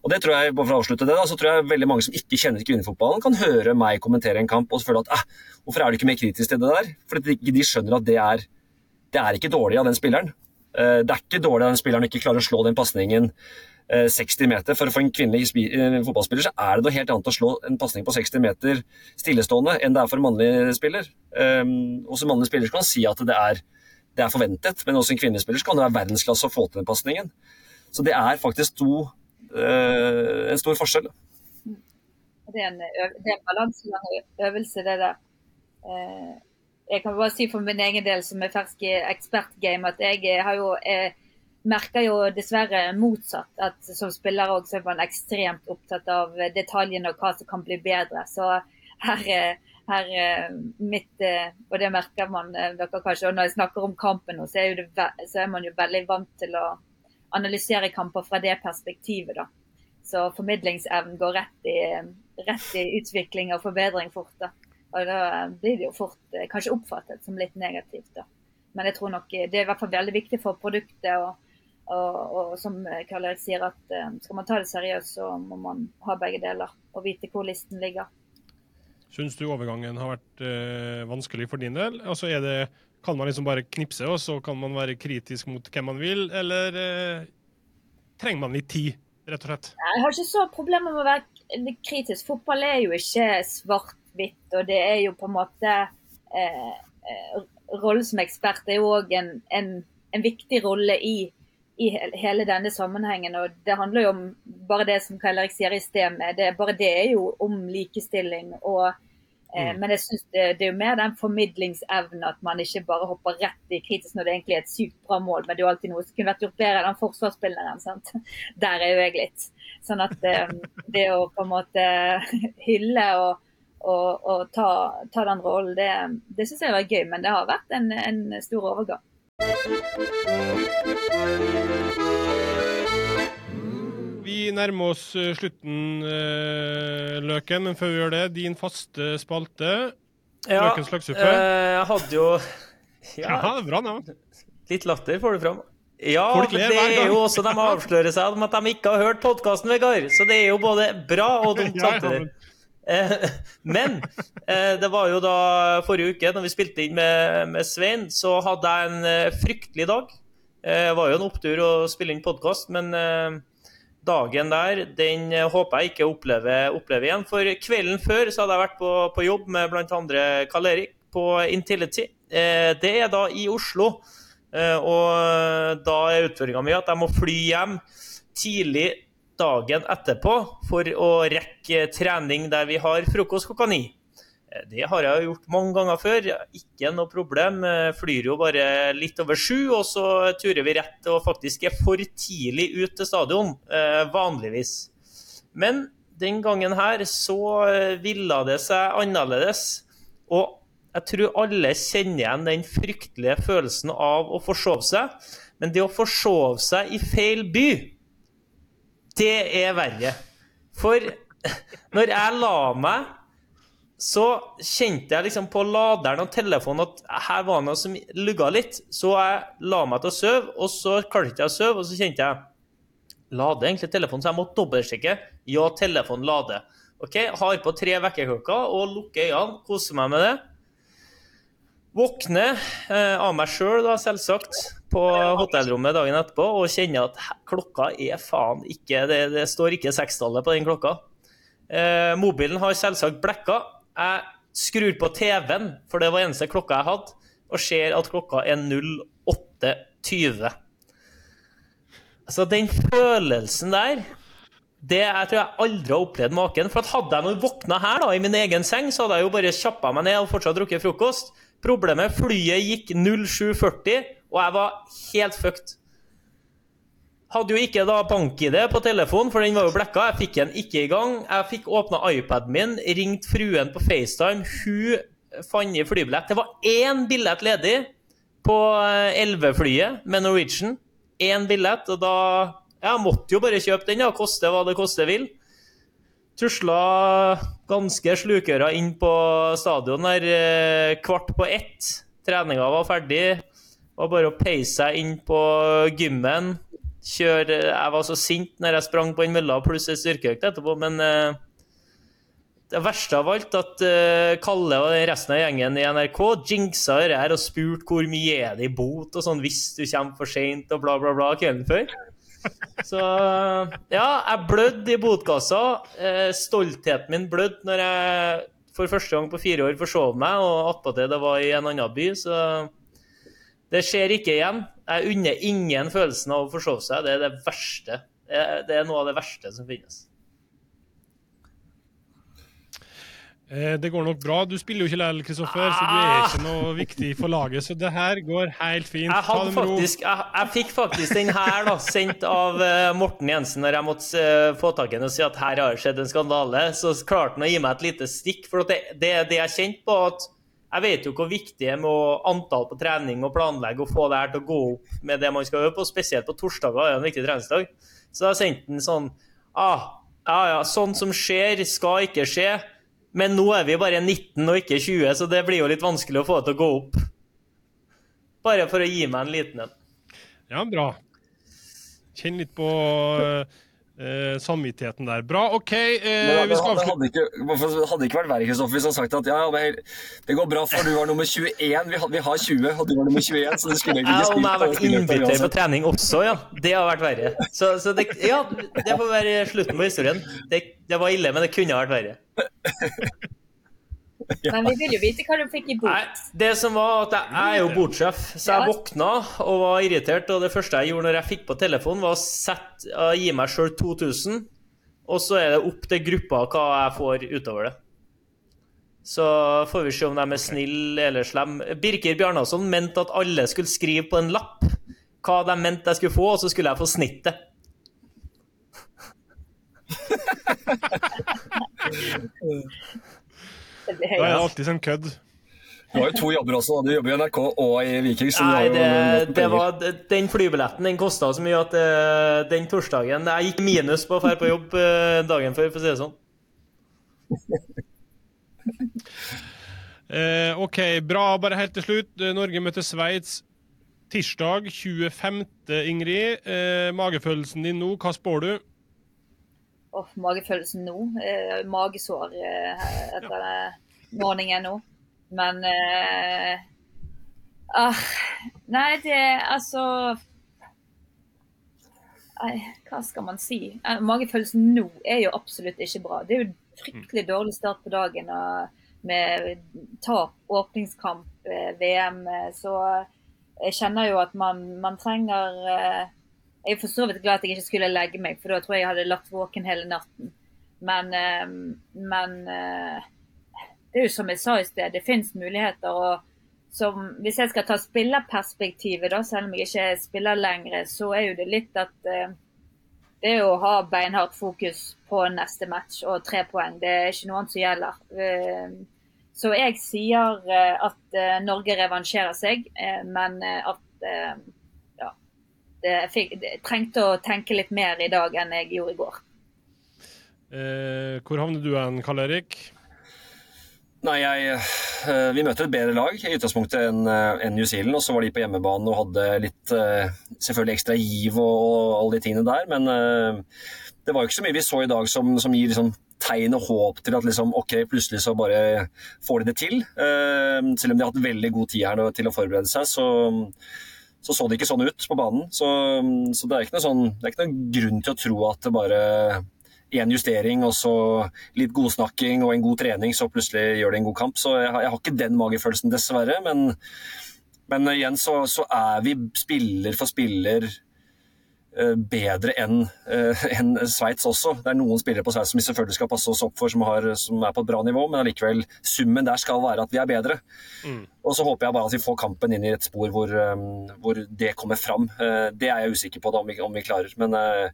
Og det tror jeg, bare for å avslutte det da, så tror jeg veldig mange som ikke kjenner kvinnefotballen, kan høre meg kommentere en kamp og føle at eh, hvorfor er du ikke mer kritisk til det der? Fordi de, de skjønner at det er, det er ikke dårlig av den spilleren. Eh, det er ikke dårlig at den spilleren ikke klarer å slå den pasningen 60 meter. For for en kvinnelig fotballspiller så er det noe helt annet å slå en pasning på 60 meter stillestående enn det er for en mannlig spiller. Og som mannlig spiller kan man si at det er, det er forventet, men også en kvinnelig spiller kan det være verdensklasse å få til den pasningen. Så det er faktisk to, en stor forskjell. Det er en, det er en øvelse, det der. Eh, jeg kan bare si for min egen del, som er fersk i ekspertgame, at jeg har jo jeg merker jo dessverre motsatt. At som spiller også er man ekstremt opptatt av detaljene og hva som kan bli bedre. Så her, her mitt Og det merker man dere kanskje. Og når jeg snakker om kampen så er, det, så er man jo veldig vant til å analysere kamper fra det perspektivet, da. Så formidlingsevnen går rett i, rett i utvikling og forbedring fort. da. Og da blir det jo fort eh, kanskje oppfattet som litt negativt. da. Men jeg tror nok det er i hvert fall veldig viktig for produktet. og, og, og som Karl Erik sier, at uh, skal man ta det seriøst, så må man ha begge deler og vite hvor listen ligger. Syns du overgangen har vært øh, vanskelig for din del? Altså er det, Kan man liksom bare knipse, og så kan man være kritisk mot hvem man vil, eller øh, trenger man litt tid? rett og slett? Jeg har ikke så problemer med å være kritisk. Fotball er jo ikke svart-hvitt, og det er jo på en måte eh, eh Rollen som ekspert er jo òg en, en, en, viktig rolle i, i, hele denne sammenhengen. og Det handler jo om bare det som Karl Erik sier i sted, det, bare det er jo om likestilling. og Eh, mm. Men jeg synes det, det, er jo mer den formidlingsevnen at man ikke bare hopper rett i kritisk når det egentlig er et sykt bra mål, men det er jo alltid noe som kunne vært gjort bedre enn forsvarsspilleren. sant? Der er jo jeg litt. Sånn at det, eh, det å på en måte hylle og, og, å ta, ta, den rollen, det, det syns jeg var gøy. Men det har vært en, en stor overgang. Vi nærmer oss eh, slutten, uh, Løken, men før vi gjør det, din faste spalte. Ja, Løkens løksuppe. Uh, jeg hadde jo Ja, ja er bra navn. Litt latter får du fram. Ja, det er jo også de avslører seg om at de ikke har hørt podkasten, Vegard. Så det er jo både bra og dumt samtidig. Men det var jo da forrige uke, når vi spilte inn med, med Svein, så hadde jeg en fryktelig dag. Det var jo en opptur å spille inn podkast, men dagen der den eh, håper jeg ikke opplever, opplever igjen. For kvelden før så hadde jeg vært på, på jobb med bl.a. Karl Erik på Intility. Eh, det er da i Oslo. Eh, og da er utfordringa mi at jeg må fly hjem tidlig dagen etterpå for å rekke trening der vi har frokost klokka ni. Det har jeg gjort mange ganger før. Ikke noe problem. Flyr jo bare litt over sju, og så turer vi rett og faktisk er for tidlig ut til stadion, eh, vanligvis. Men den gangen her så eh, ville det seg annerledes. Og jeg tror alle kjenner igjen den fryktelige følelsen av å forsove seg. Men det å forsove seg i feil by, det er verre. For når jeg la meg så kjente jeg liksom på laderen av telefonen at her var noe som lugga litt. Så jeg la meg til å sove, og så klarte jeg ikke å sove, og så kjente jeg Lader egentlig telefonen, så jeg måtte dobbeltsjekke. Ja, telefonen lader. OK, har på tre vekkerklokker og lukker øynene, koser meg med det. Våkner eh, av meg sjøl, da, selvsagt, på hotellrommet dagen etterpå og kjenner at klokka er faen ikke Det, det står ikke sekstallet på den klokka. Eh, mobilen har selvsagt blekka, jeg skrur på TV-en, for det var eneste klokka jeg hadde, og ser at klokka er 08.20. Altså, den følelsen der det jeg tror jeg aldri har opplevd maken. For Hadde jeg nå våkna her da, i min egen seng, så hadde jeg jo bare kjappa meg ned og fortsatt drukket frokost. Problemet flyet gikk 07.40, og jeg var helt fucked. Hadde jo ikke da bank-ID på telefonen, for den var jo blekka. Jeg fikk den ikke i gang. Jeg fikk åpna iPaden min, ringt fruen på FaceTime. Hun fant i flybillett. Det var én billett ledig på 11-flyet eh, med Norwegian. Én billett, og da Jeg måtte jo bare kjøpe den, da, koste hva det koste vil. Tusla ganske slukøra inn på stadion der eh, kvart på ett. Treninga var ferdig. Var bare å peise seg inn på gymmen, kjøre Jeg var så sint når jeg sprang på en mølla pluss ei styrkeøkt etterpå, men uh, det verste av alt at uh, Kalle og resten av gjengen i NRK jinxa det og spurte hvor mye er det i bot og sånn hvis du kommer for seint og bla, bla, bla kvelden før. Så ja, jeg blødde i botkassa. Uh, stoltheten min blødde når jeg for første gang på fire år forsov meg, og attpåtil det var i en annen by, så det skjer ikke igjen. Jeg unner ingen følelsen av å forsove seg. Det er det verste. Det er noe av det verste som finnes. Eh, det går nok bra. Du spiller jo ikke likevel, Kristoffer, så du er ikke noe viktig for laget. Så det her går helt fint. Jeg, faktisk, jeg, jeg fikk faktisk den her da, sendt av uh, Morten Jensen når jeg måtte uh, få tak i den og si at her har det skjedd en skandale. Så klarte han å gi meg et lite stikk. For det, det, det jeg kjente på at jeg vet jo hvor viktig det er med antall på trening og planlegge og få det her til å gå opp med det man skal øve på. Spesielt på torsdager er det en viktig treningsdag. Så jeg sendte han sånn ah, ja, ja, sånn som skjer, skal ikke skje. Men nå er vi bare 19 og ikke 20, så det blir jo litt vanskelig å få det til å gå opp. Bare for å gi meg en liten en. Ja, bra. Kjenn litt på uh, samvittigheten der. Bra, OK. Uh, vi skal avslutte. Hadde ikke, hadde ikke vært verre Kristoffer, hvis han sagt at ja, det går bra, for du var nummer 21. Vi har, vi har 20, og du var nummer 21. Så det skulle egentlig ikke spilt. Ja, om jeg har vært innbytter på trening også, ja. Det har vært verre. Så, så det, ja, det får være slutten på historien. Det, det var ille, men det kunne ha vært verre. Men vi vil jo vite hva du fikk i bot. Det som var at Jeg, jeg er jo botsjef, så jeg våkna og var irritert. Og det første jeg gjorde når jeg fikk på telefonen, var å, sette, uh, gi meg sjøl 2000. Og så er det opp til gruppa hva jeg får utover det. Så får vi se om de er snille eller slemme. Birker Bjarnason mente at alle skulle skrive på en lapp hva de mente jeg skulle få, og så skulle jeg få snittet. Da er det alltid en kødd. Du har jo to jobber også. Du jobber i NRK og i Vikings. Nei, det, det var, den flybilletten den kosta så mye at uh, den torsdagen Jeg gikk minus på å dra på jobb uh, dagen før, for å si det sånn. uh, OK, bra. Bare helt til slutt. Norge møter Sveits tirsdag 25., Ingrid. magefølelsen din nå, hva spår du? Oh, magefølelsen nå. Eh, magesår eh, etter ja. morgenen nå. Men eh, ah, Nei, det altså nei, Hva skal man si? Eh, magefølelsen nå er jo absolutt ikke bra. Det er jo fryktelig dårlig start på dagen med tap, åpningskamp, eh, VM. Eh, så jeg kjenner jo at man, man trenger jeg er for så vidt glad at jeg ikke skulle legge meg, for da tror jeg jeg hadde lagt våken hele natten. Men, eh, men eh, det er jo som jeg sa i sted, det finnes muligheter. og som, Hvis jeg skal ta spillerperspektivet, da, selv om jeg ikke spiller lenger, så er jo det litt at eh, det er å ha beinhardt fokus på neste match og tre poeng. Det er ikke noe annet som gjelder. Så jeg sier at Norge revansjerer seg, men at jeg, fikk, trengte å tenke litt mer i dag enn jeg gjorde i går. Eh, hvor havner du hen, Karl Erik? Nei, jeg, eh, Vi møter et bedre lag i utgangspunktet enn eh, en New Zealand. og Så var de på hjemmebane og hadde litt eh, selvfølgelig ekstra giv og, og alle de tingene der. Men det var jo ikke så mye vi så i dag som, som gir liksom tegn og håp til at liksom, ok, plutselig så bare får de det til. selv om de har hatt veldig god tid her til å forberede seg. så så så det ikke sånn ut på banen. Så, så det, er sånn, det er ikke noen grunn til å tro at det bare én justering og så litt godsnakking og en god trening, så plutselig gjør det en god kamp. Så jeg, jeg har ikke den magefølelsen, dessverre. Men, men igjen så, så, er vi spiller for spiller bedre enn uh, en Sveits også. Det er noen spillere på Sveits som vi selvfølgelig skal passe oss opp for, som, har, som, er på et bra nivå, men allikevel summen der skal være at vi er bedre. Mm. Og så håper jeg bare at vi får kampen inn i et spor hvor, um, hvor det kommer fram. Det er jeg usikker på da, om, vi, om vi klarer. Men jeg,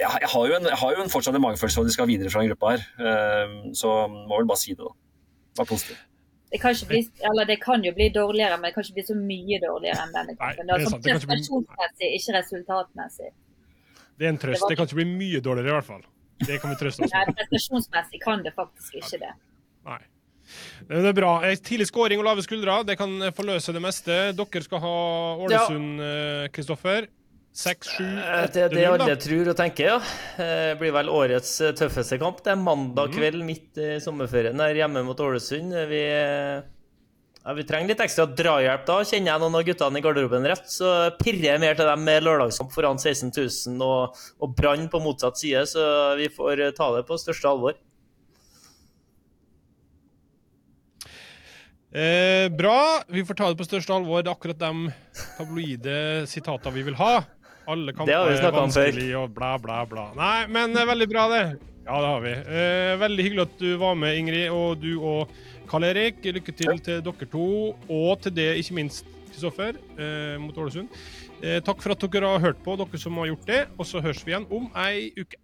jeg, har en, jeg, har jo en, fortsatt en magefølelse av at vi skal videre fra den gruppa her. så må vel bare si det, da. Var positivt. Det kan, bli, det kan, jo bli dårligere, men det kan ikke bli så mye dårligere enn denne kampen. Det er altså prestasjonsmessig, ikke resultatmessig. Det er en trøst. Det kan ikke bli mye dårligere, i hvert fall. Det kan vi trøste oss med. Nei, prestasjonsmessig kan det faktisk ikke det. Nei. Det er bra. Tidlig skåring og lave skuldre det kan forløse det meste. Dere skal ha Ålesund, Kristoffer. Seks, sju, Eh, Det er det alle tror og tenker, ja. Eh, Det blir vel årets eh, tøffeste kamp. Det er mandag Mhm. kveld midt i sommerferien her hjemme mot Ålesund. Vi, eh, ja, vi trenger litt ekstra drahjelp da. Kjenner jeg noen av guttene i garderoben rett, så pirrer jeg mer til dem med lørdagskamp foran 16 000 og, og Brann på motsatt side, så vi får eh, ta det på største alvor. Eh, bra. Vi får ta det på største alvor. Det er akkurat de tabloide sitatene vi vil ha. Alle kamper er vanskelig og bla, bla, bla. Nei, men det er veldig bra, det. Ja, det har vi. Eh, veldig hyggelig at du var med, Ingrid, og du og Karl Erik. Lykke til til dere to, og til det, ikke minst, Kristoffer, eh, mot Ålesund. Eh, takk for at dere har hørt på, dere som har gjort det. Og så høres vi igjen om ei uke.